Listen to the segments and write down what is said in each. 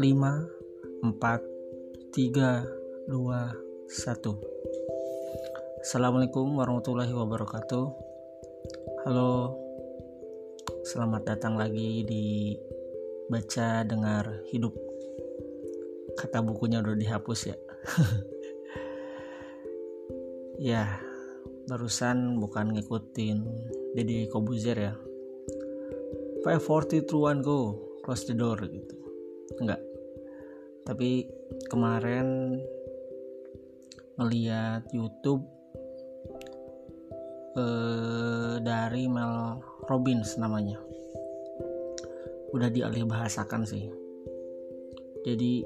lima empat tiga dua satu. Assalamualaikum warahmatullahi wabarakatuh. Halo Selamat datang lagi di Baca Dengar Hidup. Kata bukunya udah dihapus ya. Ya Barusan bukan ngikutin Deddy Kobuzer ya. 540 through go Close the door gitu. Enggak. Tapi kemarin ngeliat YouTube eh, dari Mel Robbins namanya. Udah dialih bahasakan sih. Jadi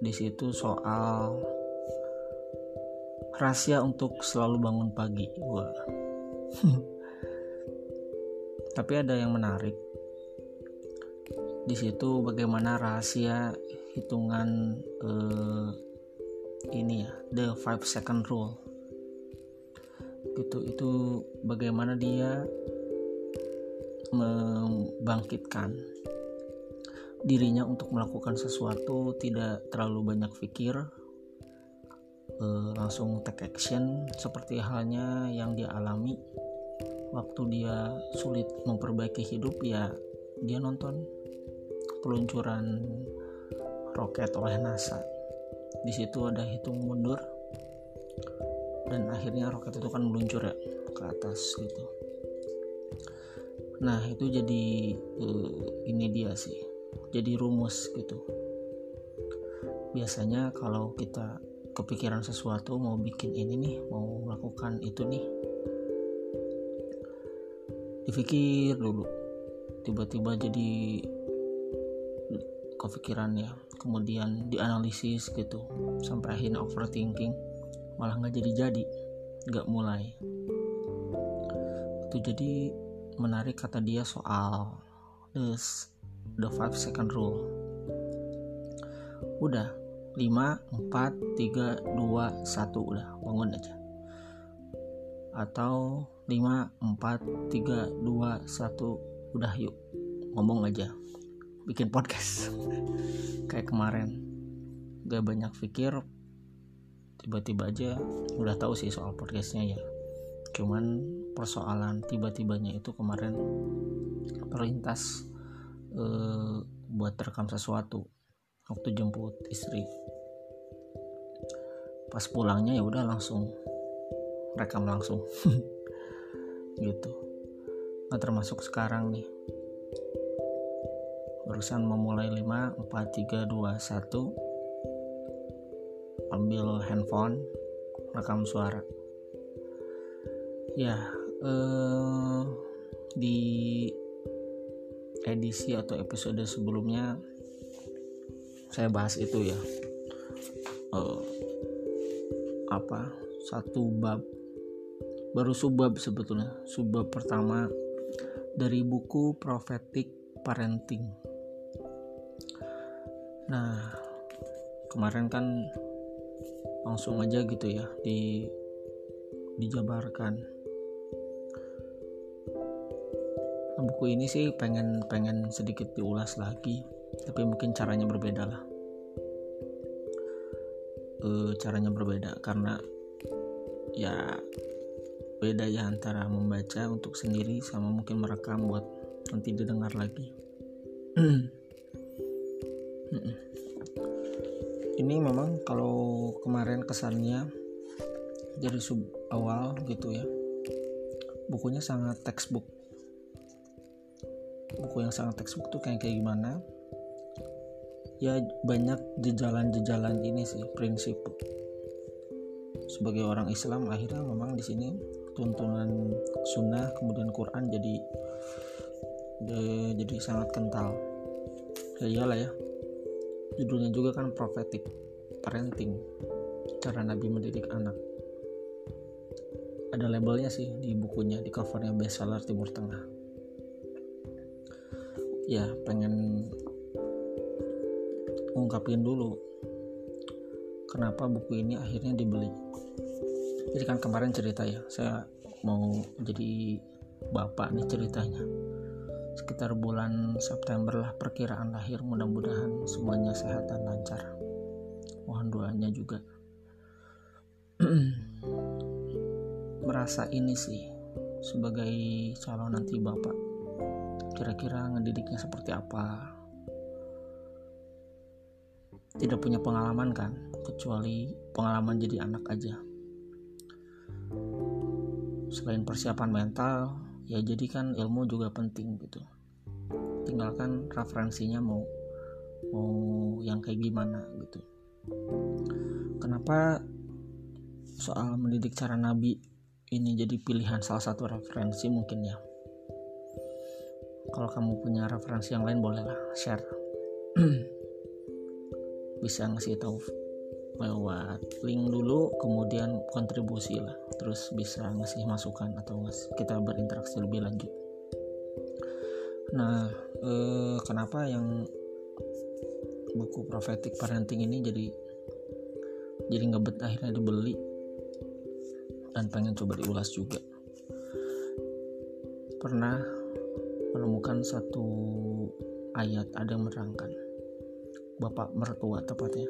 di situ soal rahasia untuk selalu bangun pagi. Wah. Tapi ada yang menarik. Di situ bagaimana rahasia hitungan uh, ini ya the five second rule. Gitu itu bagaimana dia membangkitkan dirinya untuk melakukan sesuatu tidak terlalu banyak pikir uh, langsung take action seperti halnya yang dia alami waktu dia sulit memperbaiki hidup ya dia nonton peluncuran roket oleh NASA. Di situ ada hitung mundur dan akhirnya roket itu kan meluncur ya ke atas gitu. Nah itu jadi uh, ini dia sih, jadi rumus gitu. Biasanya kalau kita kepikiran sesuatu mau bikin ini nih, mau melakukan itu nih, dipikir dulu, tiba-tiba jadi kepikiran ya. Kemudian dianalisis gitu sampai akhirnya overthinking malah nggak jadi jadi nggak mulai. Itu jadi menarik kata dia soal this the five second rule. Udah 5 4 3 2 1 udah bangun aja. Atau 5 4 3 2 1 udah yuk. Ngomong aja. Bikin podcast. Kayak kemarin. Gak banyak pikir. Tiba-tiba aja udah tahu sih soal podcastnya ya. Cuman persoalan tiba-tibanya itu kemarin terlintas eh, buat rekam sesuatu waktu jemput istri. Pas pulangnya ya udah langsung rekam langsung. Gitu. Nah termasuk sekarang nih. Barusan memulai 5 4 3 2 1 ambil handphone rekam suara. Ya eh, di edisi atau episode sebelumnya saya bahas itu ya. Eh, apa? Satu bab. Baru subbab sebetulnya. Subbab pertama dari buku Prophetic Parenting. Nah kemarin kan langsung aja gitu ya di dijabarkan. Nah, buku ini sih pengen pengen sedikit diulas lagi tapi mungkin caranya berbeda lah. E, caranya berbeda karena ya beda ya antara membaca untuk sendiri sama mungkin merekam buat nanti didengar lagi. Ini memang kalau kemarin kesannya dari sub awal gitu ya bukunya sangat textbook. Buku yang sangat textbook tuh kayak kayak gimana ya banyak jejalan-jejalan ini sih prinsip. Sebagai orang Islam akhirnya memang di sini tuntunan sunnah kemudian Quran jadi jadi sangat kental. Ya iyalah ya. Judulnya juga kan prophetic parenting cara Nabi mendidik anak. Ada labelnya sih di bukunya di covernya bestseller Timur Tengah. Ya pengen ungkapin dulu kenapa buku ini akhirnya dibeli. Jadi kan kemarin cerita ya saya mau jadi bapak nih ceritanya. Sekitar bulan September lah perkiraan lahir mudah-mudahan semuanya sehat dan lancar. Mohon doanya juga. Merasa ini sih sebagai calon nanti bapak kira-kira ngedidiknya seperti apa tidak punya pengalaman kan kecuali pengalaman jadi anak aja. Selain persiapan mental ya jadi kan ilmu juga penting gitu. Tinggalkan referensinya mau mau yang kayak gimana gitu. Kenapa soal mendidik cara nabi ini jadi pilihan salah satu referensi mungkin ya? Kalau kamu punya referensi yang lain bolehlah share bisa ngasih tahu lewat link dulu kemudian kontribusi lah. Terus bisa ngasih masukan atau ngasih, kita berinteraksi lebih lanjut. Nah eh, kenapa yang buku prophetic parenting ini jadi jadi ngebet akhirnya dibeli? Dan pengen coba diulas juga. Pernah menemukan satu ayat ada yang menerangkan bapak mertua tepatnya.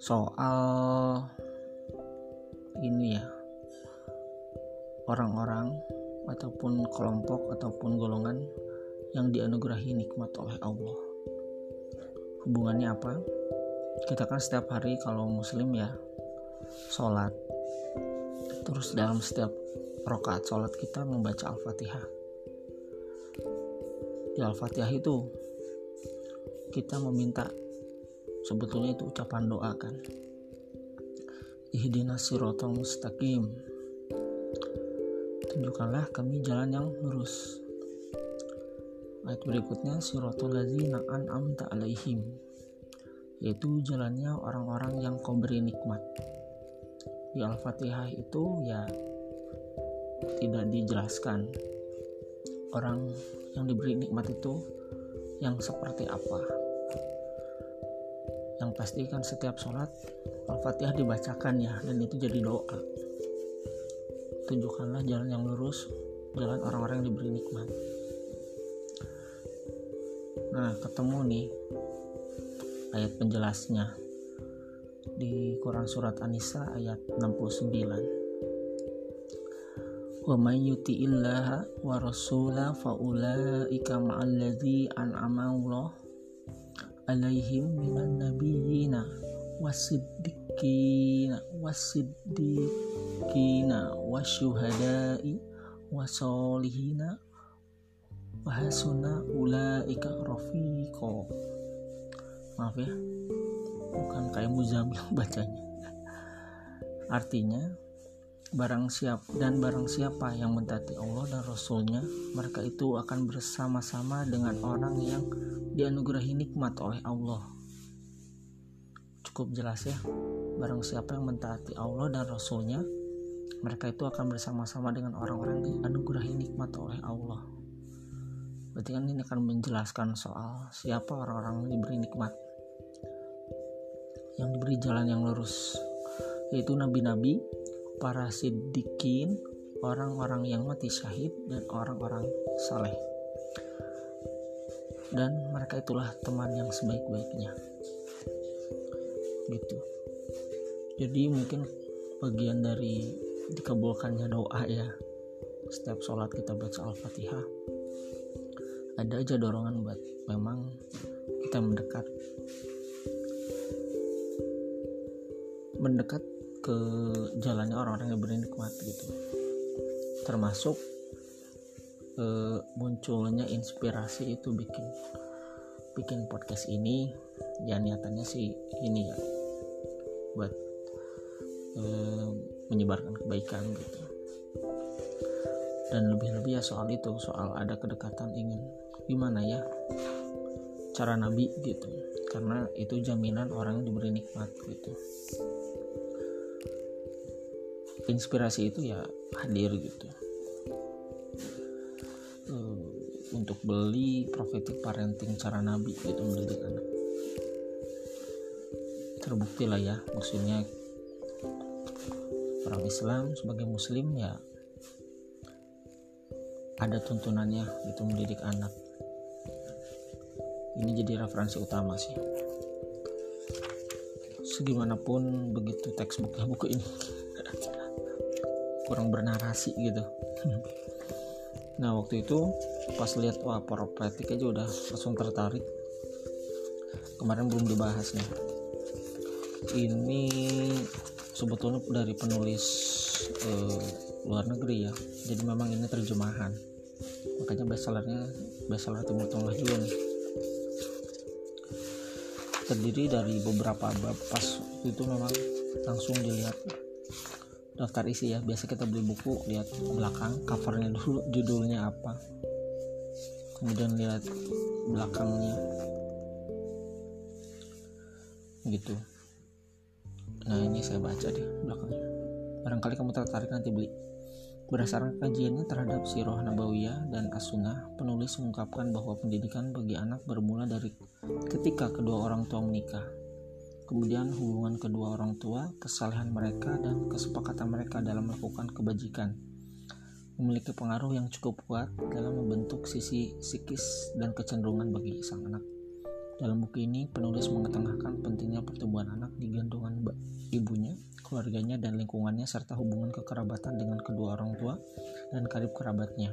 Soal ini ya orang-orang ataupun kelompok ataupun golongan yang dianugerahi nikmat oleh Allah. Hubungannya apa? Kita kan setiap hari kalau muslim ya sholat. Terus dalam setiap rokaat sholat kita membaca al-fatihah. Di al-fatihah itu kita meminta sebetulnya itu ucapan doa kan. Ihdinas sirotol mustaqim. Tunjukkanlah kami jalan yang lurus. Ayat berikutnya sirotol ladzina an'amta alaihim yaitu jalannya orang-orang yang kau beri nikmat. Di Al-Fatihah itu ya tidak dijelaskan orang yang diberi nikmat itu yang seperti apa yang pasti kan setiap sholat Al-Fatihah dibacakan ya dan itu jadi doa. Tunjukkanlah jalan yang lurus jalan orang-orang yang diberi nikmat. Nah ketemu nih ayat penjelasnya. Di Quran surat An-Nisa ayat 69 wa may yuti'illaha wa rasula fa ulaika ma'alladzi an'ama alaihim minan nabiyina wasiddiqina wasiddiqina wasyuhada'i wasolihina wahasuna ulaika rafiqo maaf ya bukan kayak muzamil bacanya. Artinya barang siap dan barang siapa yang mentaati Allah dan Rasulnya mereka itu akan bersama-sama dengan orang yang dianugerahi nikmat oleh Allah. Cukup jelas ya barang siapa yang mentaati Allah dan Rasulnya mereka itu akan bersama-sama dengan orang-orang yang dianugerahi nikmat oleh Allah. Berarti kan ini akan menjelaskan soal siapa orang-orang yang diberi nikmat. Yang diberi jalan yang lurus yaitu nabi-nabi para siddiqin, orang-orang yang mati syahid dan orang-orang saleh. Dan mereka itulah teman yang sebaik-baiknya. Gitu. Jadi mungkin bagian dari dikabulkannya doa ya. Setiap sholat kita baca Al-Fatihah. Ada aja dorongan buat memang kita mendekat mendekat ke jalannya orang-orang yang bernikmat gitu. Termasuk e, munculnya inspirasi itu bikin bikin podcast ini ya niatannya sih ini ya buat e, menyebarkan kebaikan gitu. Dan lebih-lebih ya soal itu soal ada kedekatan ingin gimana ya cara nabi gitu. Karena itu jaminan orang yang diberi nikmat gitu inspirasi itu ya hadir gitu. Uh, untuk beli prophetic parenting cara nabi gitu mendidik anak terbukti lah ya maksudnya orang Islam sebagai muslim ya ada tuntunannya gitu mendidik anak. Ini jadi referensi utama sih. Segimanapun begitu teks buku ini kurang bernarasi gitu. Nah waktu itu pas lihat wah propetik aja udah langsung tertarik. Kemarin belum dibahas nih. Ini sebetulnya dari penulis eh, luar negeri ya. Jadi memang ini terjemahan. Makanya bestsellernya bestseller Timur Tengah juga nih. Terdiri dari beberapa bab. Pas itu memang langsung dilihat daftar isi ya. Biasa kita beli buku lihat belakang covernya dulu judulnya apa. Kemudian lihat belakangnya. Gitu. Nah ini saya baca deh belakangnya. Barangkali kamu tertarik nanti beli. Berdasarkan kajiannya terhadap Sirah Nabawiyah dan As-Sunnah, penulis mengungkapkan bahwa pendidikan bagi anak bermula dari ketika kedua orang tua menikah kemudian hubungan kedua orang tua, kesalahan mereka, dan kesepakatan mereka dalam melakukan kebajikan memiliki pengaruh yang cukup kuat dalam membentuk sisi psikis dan kecenderungan bagi sang anak. Dalam buku ini, penulis mengetengahkan pentingnya pertumbuhan anak di gendongan ibunya, keluarganya, dan lingkungannya, serta hubungan kekerabatan dengan kedua orang tua dan karib kerabatnya.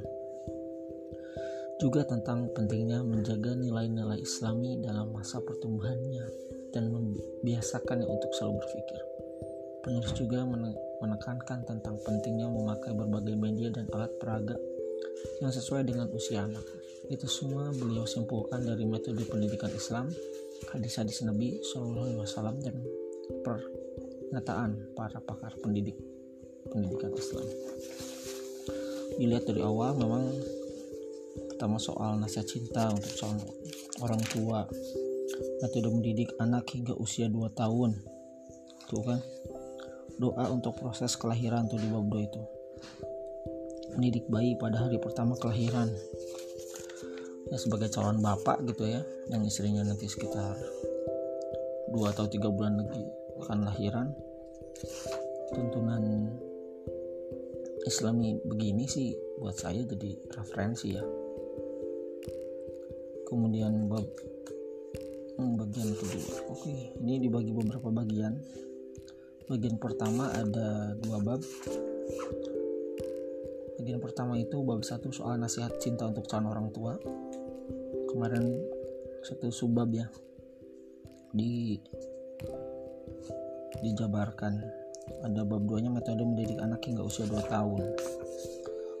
Juga tentang pentingnya menjaga nilai-nilai islami dalam masa pertumbuhannya dan membiasakannya untuk selalu berpikir. Penulis juga menekankan tentang pentingnya memakai berbagai media dan alat peraga yang sesuai dengan usia anak. Itu semua beliau simpulkan dari metode pendidikan Islam, hadis-hadis Nabi Shallallahu Alaihi Wasallam dan pernyataan para pakar pendidik pendidikan Islam. Dilihat dari awal memang pertama soal nasihat cinta untuk soal orang tua metode mendidik anak hingga usia 2 tahun. Tuh kan? Doa untuk proses kelahiran tuh di bab 2 itu. Mendidik bayi pada hari pertama kelahiran. Ya sebagai calon bapak gitu ya yang istrinya nanti sekitar 2 atau 3 bulan lagi akan lahiran. Tuntunan islami begini sih buat saya jadi referensi ya. Kemudian bab hmm, bagian kedua oke ini dibagi beberapa bagian. Bagian pertama ada dua bab. Bagian pertama itu bab satu soal nasihat cinta untuk calon orang tua. Kemarin satu subbab ya. Di dijabarkan. Ada bab duanya metode mendidik anak hingga usia 2 tahun.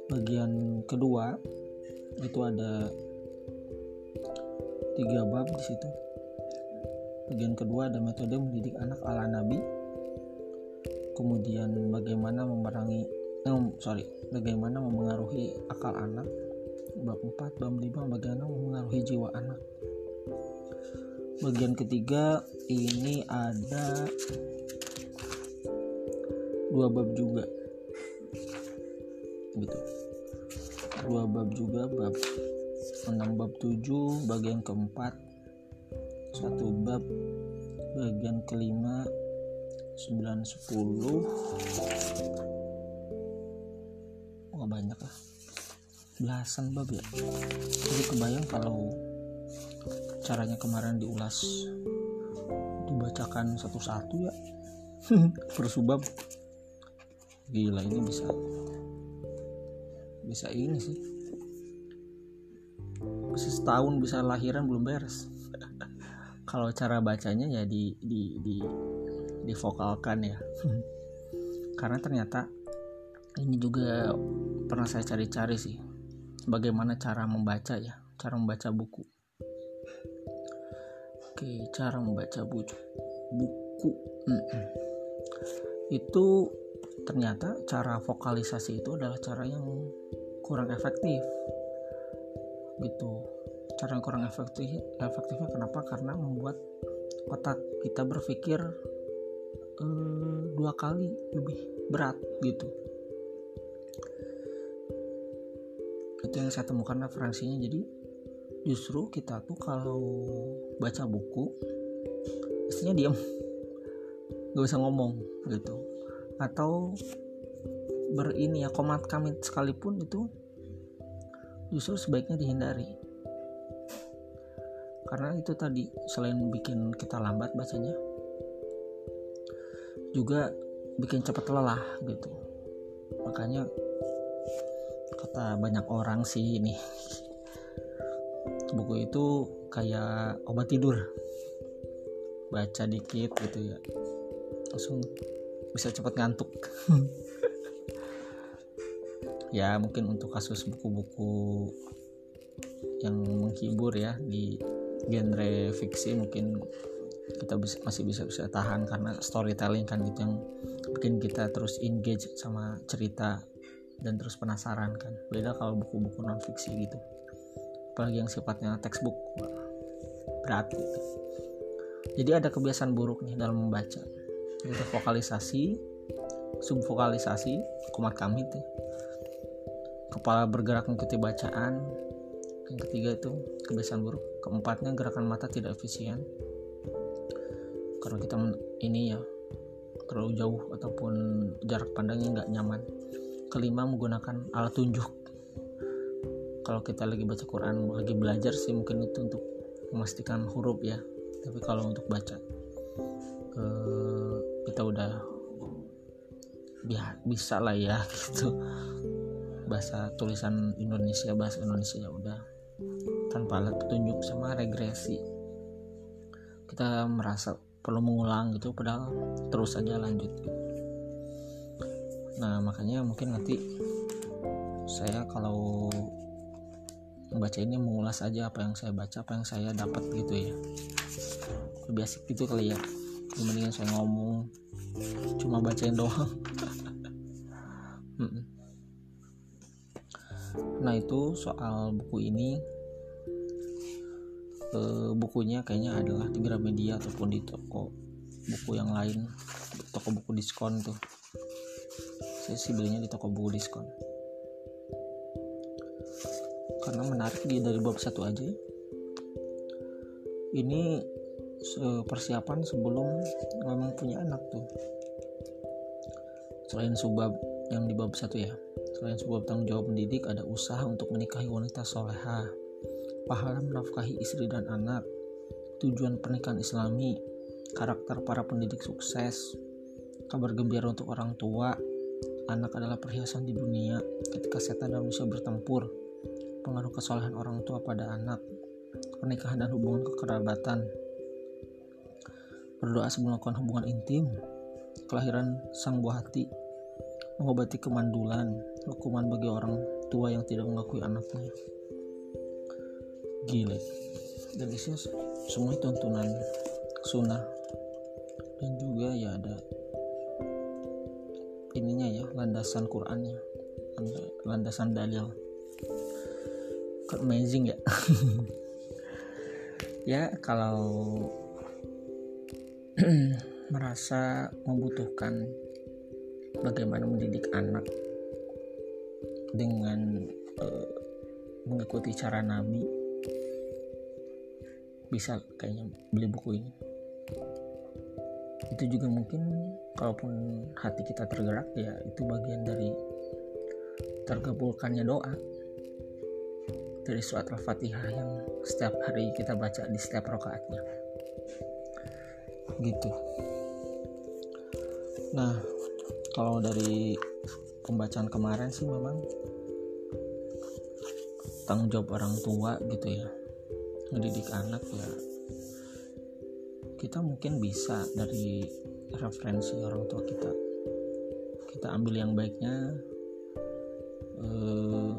Bagian kedua itu ada tiga bab di situ Bagian kedua ada metode mendidik anak ala Nabi. Kemudian bagaimana memerangi eh, sorry, bagaimana memengaruhi akal anak. Bab 4, bab 5 bagaimana memengaruhi jiwa anak. Bagian ketiga ini ada dua bab juga. Gitu. Dua bab juga bab 6 bab 7 bagian keempat satu bab bagian kelima 9 10 wah banyak lah. Belasan bab ya. Jadi kebayang kalau caranya kemarin diulas dibacakan satu-satu ya. Per subab. Gila ini bisa bisa ini sih. Bisa setahun bisa lahiran belum beres kalau cara bacanya ya di di di divokalkan ya. Karena ternyata ini juga pernah saya cari-cari sih bagaimana cara membaca ya cara membaca buku. Oke cara membaca buku buku itu ternyata cara vokalisasi itu adalah cara yang kurang efektif. Gitu cara yang kurang efektif efektifnya kenapa? Karena membuat otak kita berpikir eh, dua kali lebih berat gitu. Itu yang saya temukan referensinya. Jadi justru kita tuh kalau baca buku mestinya diam nggak bisa ngomong gitu. Atau berini ya komat kami sekalipun itu justru sebaiknya dihindari karena itu tadi selain bikin kita lambat bacanya juga bikin cepat lelah gitu. Makanya kata banyak orang sih ini buku itu kayak obat tidur. Baca dikit gitu ya langsung bisa cepat ngantuk. Ya mungkin untuk kasus buku-buku yang menghibur ya di genre fiksi mungkin kita bisa, masih bisa bisa tahan karena storytelling kan itu yang bikin kita terus engage sama cerita dan terus penasaran kan. Beda kalau buku-buku non fiksi gitu. Apalagi yang sifatnya textbook berat gitu. Jadi ada kebiasaan buruk nih dalam membaca. Yaitu vokalisasi subvokalisasi kumat kami tuh. Kepala bergerak mengikuti bacaan. Yang ketiga itu kebiasaan buruk keempatnya gerakan mata tidak efisien. Karena kita ini ya terlalu jauh ataupun jarak pandangnya nggak nyaman. Kelima menggunakan alat tunjuk. Kalau kita lagi baca Quran lagi belajar sih mungkin itu untuk memastikan huruf ya. Tapi kalau untuk baca eh, kita udah bisa lah ya gitu. Bahasa tulisan Indonesia bahasa Indonesia ya udah tanpa alat petunjuk sama regresi. Kita merasa perlu mengulang gitu padahal terus saja lanjut. Nah makanya mungkin nanti saya kalau membaca ini mengulas aja apa yang saya baca apa yang saya dapat gitu ya. Lebih asik gitu kali ya dibandingin saya ngomong cuma bacain doang. Nah itu soal buku ini e, bukunya kayaknya adalah di Gramedia ataupun di toko buku yang lain toko buku diskon tuh. Saya sih belinya di toko buku diskon. Karena menarik dia dari bab satu aja ya. ini persiapan sebelum memang punya anak tuh. Selain subab yang di bab satu ya Selain sebuah tanggung jawab mendidik, ada usaha untuk menikahi wanita soleha, pahala menafkahi istri dan anak, tujuan pernikahan islami, karakter para pendidik sukses, kabar gembira untuk orang tua, anak adalah perhiasan di dunia ketika setan dan manusia bertempur, pengaruh kesolehan orang tua pada anak, pernikahan dan hubungan kekerabatan, berdoa sebelum melakukan hubungan intim, kelahiran sang buah hati, mengobati kemandulan, hukuman bagi orang tua yang tidak mengakui anaknya. Gile. Dan isinya semua tuntunan sunnah. Dan juga ya ada ininya ya landasan Qurannya. Landasan dalil. Amazing ya. Ya kalau merasa membutuhkan bagaimana mendidik anak dengan uh, mengikuti cara Nabi bisa kayaknya beli buku ini. Itu juga mungkin kalaupun hati kita tergerak ya itu bagian dari tergabulkannya doa. Dari surat al-fatihah yang setiap hari kita baca di setiap rokaatnya. Gitu. Nah kalau dari pembacaan kemarin sih memang tanggung jawab orang tua gitu ya mendidik anak ya. Kita mungkin bisa dari referensi orang tua kita. Kita ambil yang baiknya eh,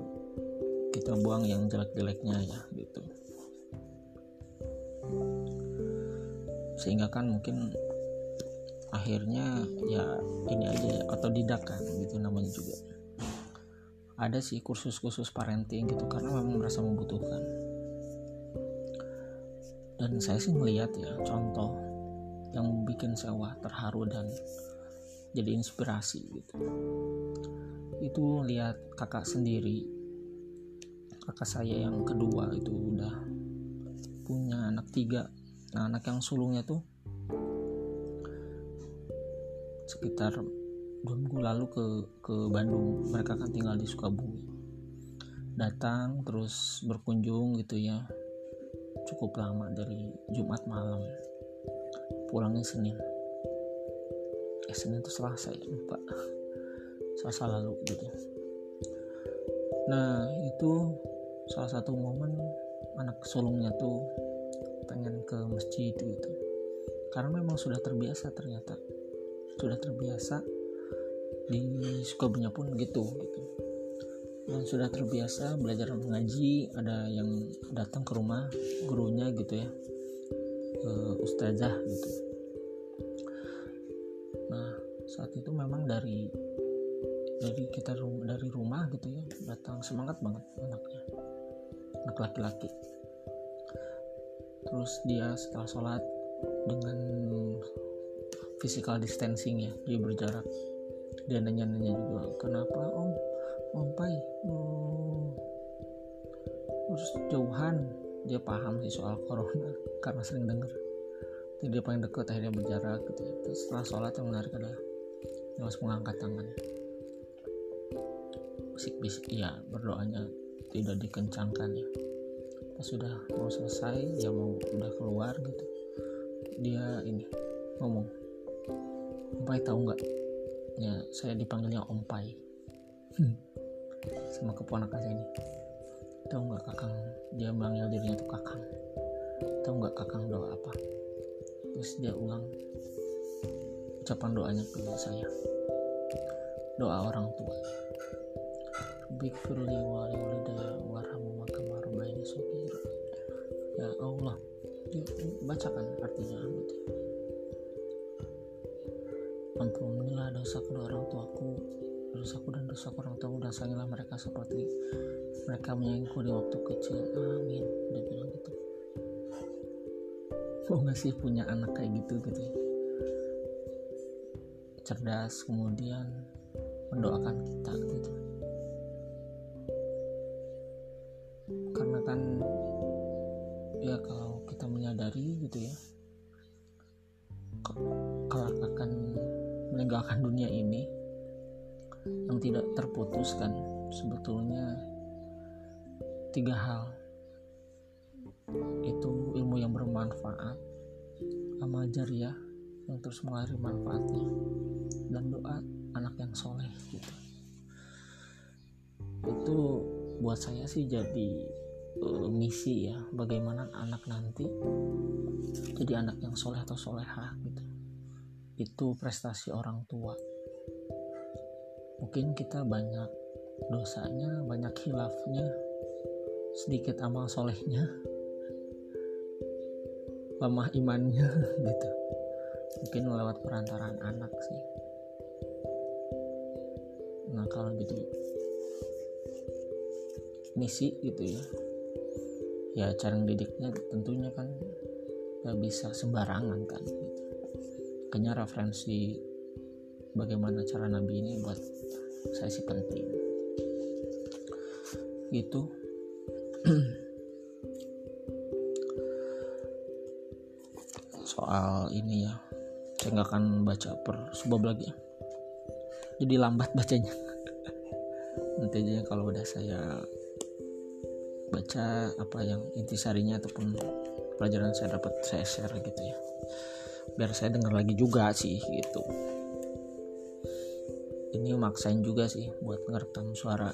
kita buang yang jelek-jeleknya ya gitu. Sehingga kan mungkin akhirnya ya ini aja ya otodidak kan gitu namanya juga. Ada sih kursus-kursus parenting gitu karena memang merasa membutuhkan dan saya sih melihat ya contoh yang bikin saya wah terharu dan jadi inspirasi gitu. Itu lihat kakak sendiri kakak saya yang kedua itu udah punya anak tiga. Nah anak yang sulungnya tuh sekitar dua minggu lalu ke ke Bandung. Mereka kan tinggal di Sukabumi. Datang terus berkunjung gitu ya cukup lama dari Jumat malam. Pulangnya Senin. Eh Senin itu Selasa ya lupa. Selasa lalu gitu. Nah itu salah satu momen anak sulungnya tuh pengen ke masjid gitu. Karena memang sudah terbiasa ternyata. Sudah terbiasa di Sukabumi pun gitu gitu sudah terbiasa belajar mengaji ada yang datang ke rumah gurunya gitu ya. Uh, ustazah gitu. Nah saat itu memang dari dari kita dari rumah gitu ya datang semangat banget anaknya. Anak laki-laki. Terus dia setelah sholat dengan physical distancing ya dia berjarak. Dia nanya-nanya juga kenapa om om pai oh. terus jauhan dia paham sih soal corona karena sering dengar jadi dia paling dekat akhirnya berjarak gitu ya. terus setelah sholat yang menarik adalah dia langsung mengangkat tangan bisik-bisik ya berdoanya tidak dikencangkan ya pas sudah mau selesai ya mau udah keluar gitu dia ini ngomong Ompai tahu nggak ya saya dipanggilnya Ompai hmm. sama keponakan saya ini. Tahu nggak kakang? Dia manggil dirinya tuh kakang. Tahu nggak kakang doa apa? Terus dia ulang ucapan doanya ke saya. Doa orang tua. Bikfirli wali walidaya warhamu maka marbaini sokira ya Allah. Bacakan artinya gitu ampunilah dosa kedua orang tuaku dosaku dan dosa orang tua dan sayangilah mereka seperti mereka menyayangku di waktu kecil. Amin. Dia bilang gitu. Mau gak sih punya anak kayak gitu gitu ya? Cerdas kemudian mendoakan kita gitu. Karena kan ya kalau kita menyadari gitu ya kelak akan meninggalkan dunia ini tidak terputuskan. Sebetulnya tiga hal. Itu ilmu yang bermanfaat amal jariah yang terus mengalir manfaatnya dan doa anak yang soleh gitu. Itu buat saya sih jadi uh, misi ya bagaimana anak nanti jadi anak yang soleh atau solehah gitu. Itu prestasi orang tua mungkin kita banyak dosanya banyak hilafnya sedikit amal solehnya lemah imannya gitu. Mungkin lewat perantaraan anak sih. Nah kalau jadi misi gitu ya. Ya cara didiknya tentunya kan gak bisa sembarangan kan gitu. Kayaknya referensi bagaimana cara nabi ini buat saya sih penting gitu. Soal ini ya saya nggak akan baca per sebab lagi ya. Jadi lambat bacanya. Nanti aja kalau udah saya baca apa yang intisarinya ataupun pelajaran saya dapat saya share gitu ya. Biar saya dengar lagi juga sih gitu ini maksain juga sih buat ngerekam suara.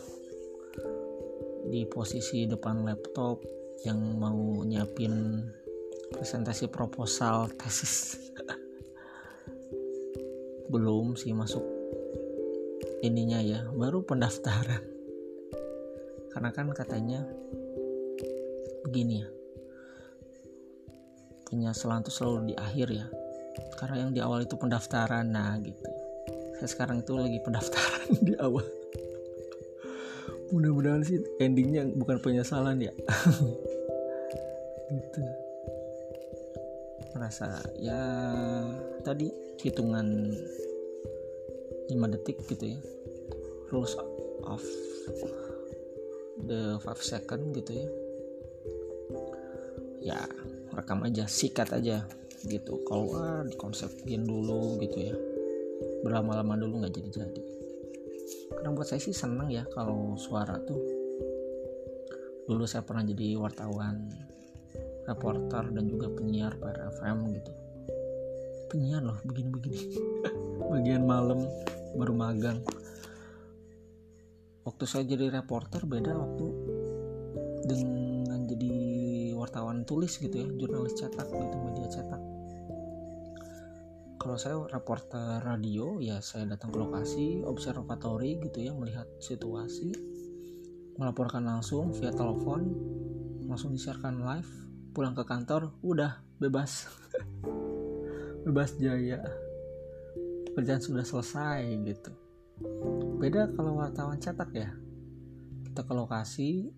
Di posisi depan laptop yang mau nyiapin presentasi proposal tesis. Belum sih masuk ininya ya baru pendaftaran. Karena kan katanya begini ya penyesalan itu selalu di akhir ya. Karena yang di awal itu pendaftaran nah gitu saya sekarang itu lagi pendaftaran di awal. Mudah-mudahan sih endingnya bukan penyesalan ya. Gitu. Merasa ya tadi hitungan 5 detik gitu ya. Rules of the 5 second gitu ya. Ya rekam aja sikat aja gitu. Kalau ah, dikonsepin dulu gitu ya berlama-lama dulu nggak jadi-jadi. Karena buat saya sih seneng ya kalau suara tuh. Dulu saya pernah jadi wartawan reporter dan juga penyiar FM gitu. Penyiar loh begini-begini. Bagian malam baru magang. Waktu saya jadi reporter beda waktu dengan jadi wartawan tulis gitu ya jurnalis cetak gitu media cetak kalau saya reporter radio ya saya datang ke lokasi observatory gitu ya melihat situasi melaporkan langsung via telepon langsung disiarkan live pulang ke kantor udah bebas. Bebas jaya. Pekerjaan sudah selesai gitu. Beda kalau wartawan cetak ya. Kita ke lokasi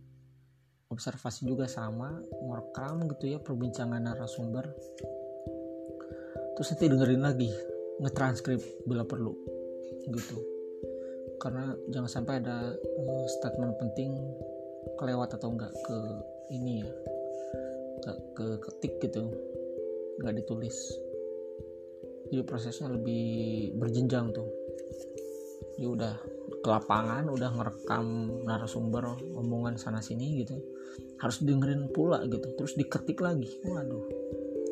observasi juga sama merekam gitu ya perbincangan narasumber terus nanti dengerin lagi ngetranskrip bila perlu gitu. Karena jangan sampai ada uh, statement penting kelewat atau enggak ke ini ya enggak ke ketik gitu enggak ditulis. Jadi prosesnya lebih berjenjang tuh. Ya udah ke lapangan udah ngerekam narasumber omongan sana sini gitu harus dengerin pula gitu. Terus diketik lagi waduh.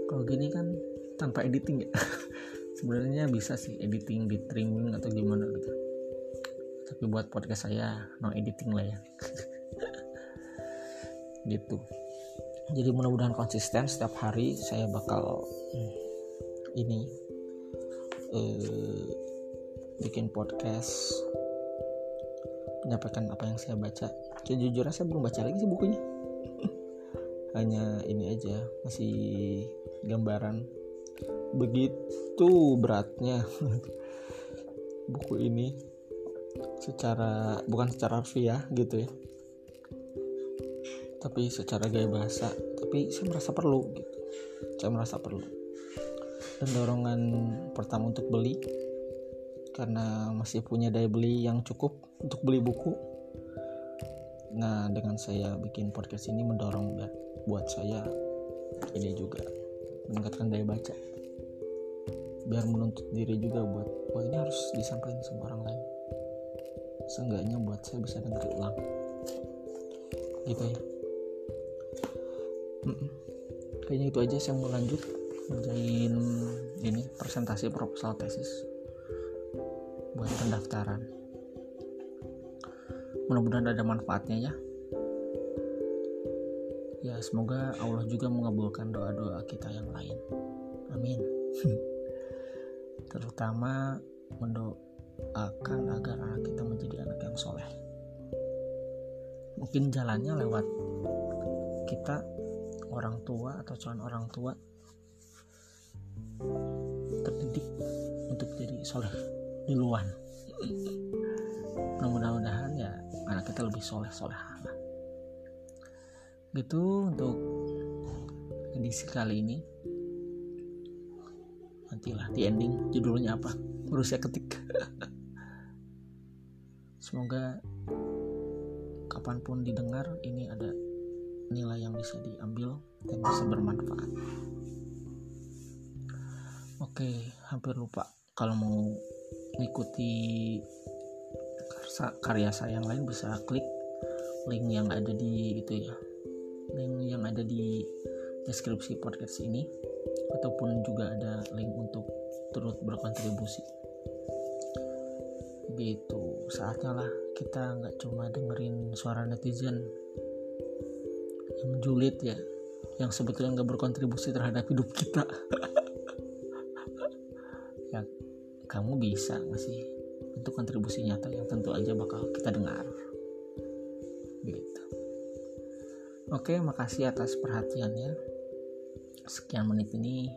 Kalau gini kan tanpa editing ya. Sebenarnya bisa sih editing di trimming atau gimana gitu. Tapi buat podcast saya no editing lah ya. Gitu. Jadi mudah-mudahan konsisten setiap hari saya bakal hmm, ini eh, bikin podcast menyampaikan apa yang saya baca. Sejujurnya saya belum baca lagi sih bukunya. Hanya ini aja masih gambaran begitu beratnya buku ini. Secara bukan secara harfiah gitu ya. Tapi secara gaya bahasa. Tapi saya merasa perlu gitu. Saya merasa perlu. Dan dorongan pertama untuk beli karena masih punya daya beli yang cukup untuk beli buku. Nah dengan saya bikin podcast ini mendorong buat saya ini juga meningkatkan daya baca biar menuntut diri juga buat wah ini harus disampaikan sama orang lain. Seenggaknya buat saya bisa dengar ulang. Gitu ya. Kayaknya itu aja saya mau lanjut. Ngerjain ini presentasi proposal tesis. Buat pendaftaran. Mudah-mudahan ada manfaatnya ya. Ya semoga Allah juga mengabulkan doa-doa kita yang lain. Amin terutama mendoakan agar anak kita menjadi anak yang soleh. Mungkin jalannya lewat kita orang tua atau calon orang tua terdidik untuk jadi soleh duluan. Mudah-mudahan ya anak kita lebih soleh soleh lah. Gitu untuk edisi kali ini nantilah di ending judulnya apa? Baru saya ketik. Semoga kapan pun didengar ini ada nilai yang bisa diambil dan bisa bermanfaat. Oke hampir lupa kalau mau mengikuti karya saya yang lain bisa klik link yang ada di itu ya. Link yang ada di deskripsi podcast ini ataupun juga ada link untuk turut berkontribusi. Gitu saatnya lah kita nggak cuma dengerin suara netizen yang julid ya yang sebetulnya nggak berkontribusi terhadap hidup kita. Ya kamu bisa ngasih untuk kontribusi nyata yang tentu aja bakal kita dengar. Gitu. Oke makasih atas perhatiannya sekian menit ini.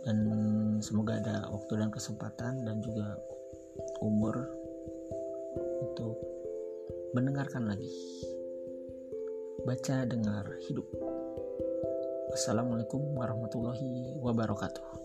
Dan semoga ada waktu dan kesempatan dan juga umur untuk mendengarkan lagi. Baca dengar hidup. Assalamualaikum warahmatullahi wabarakatuh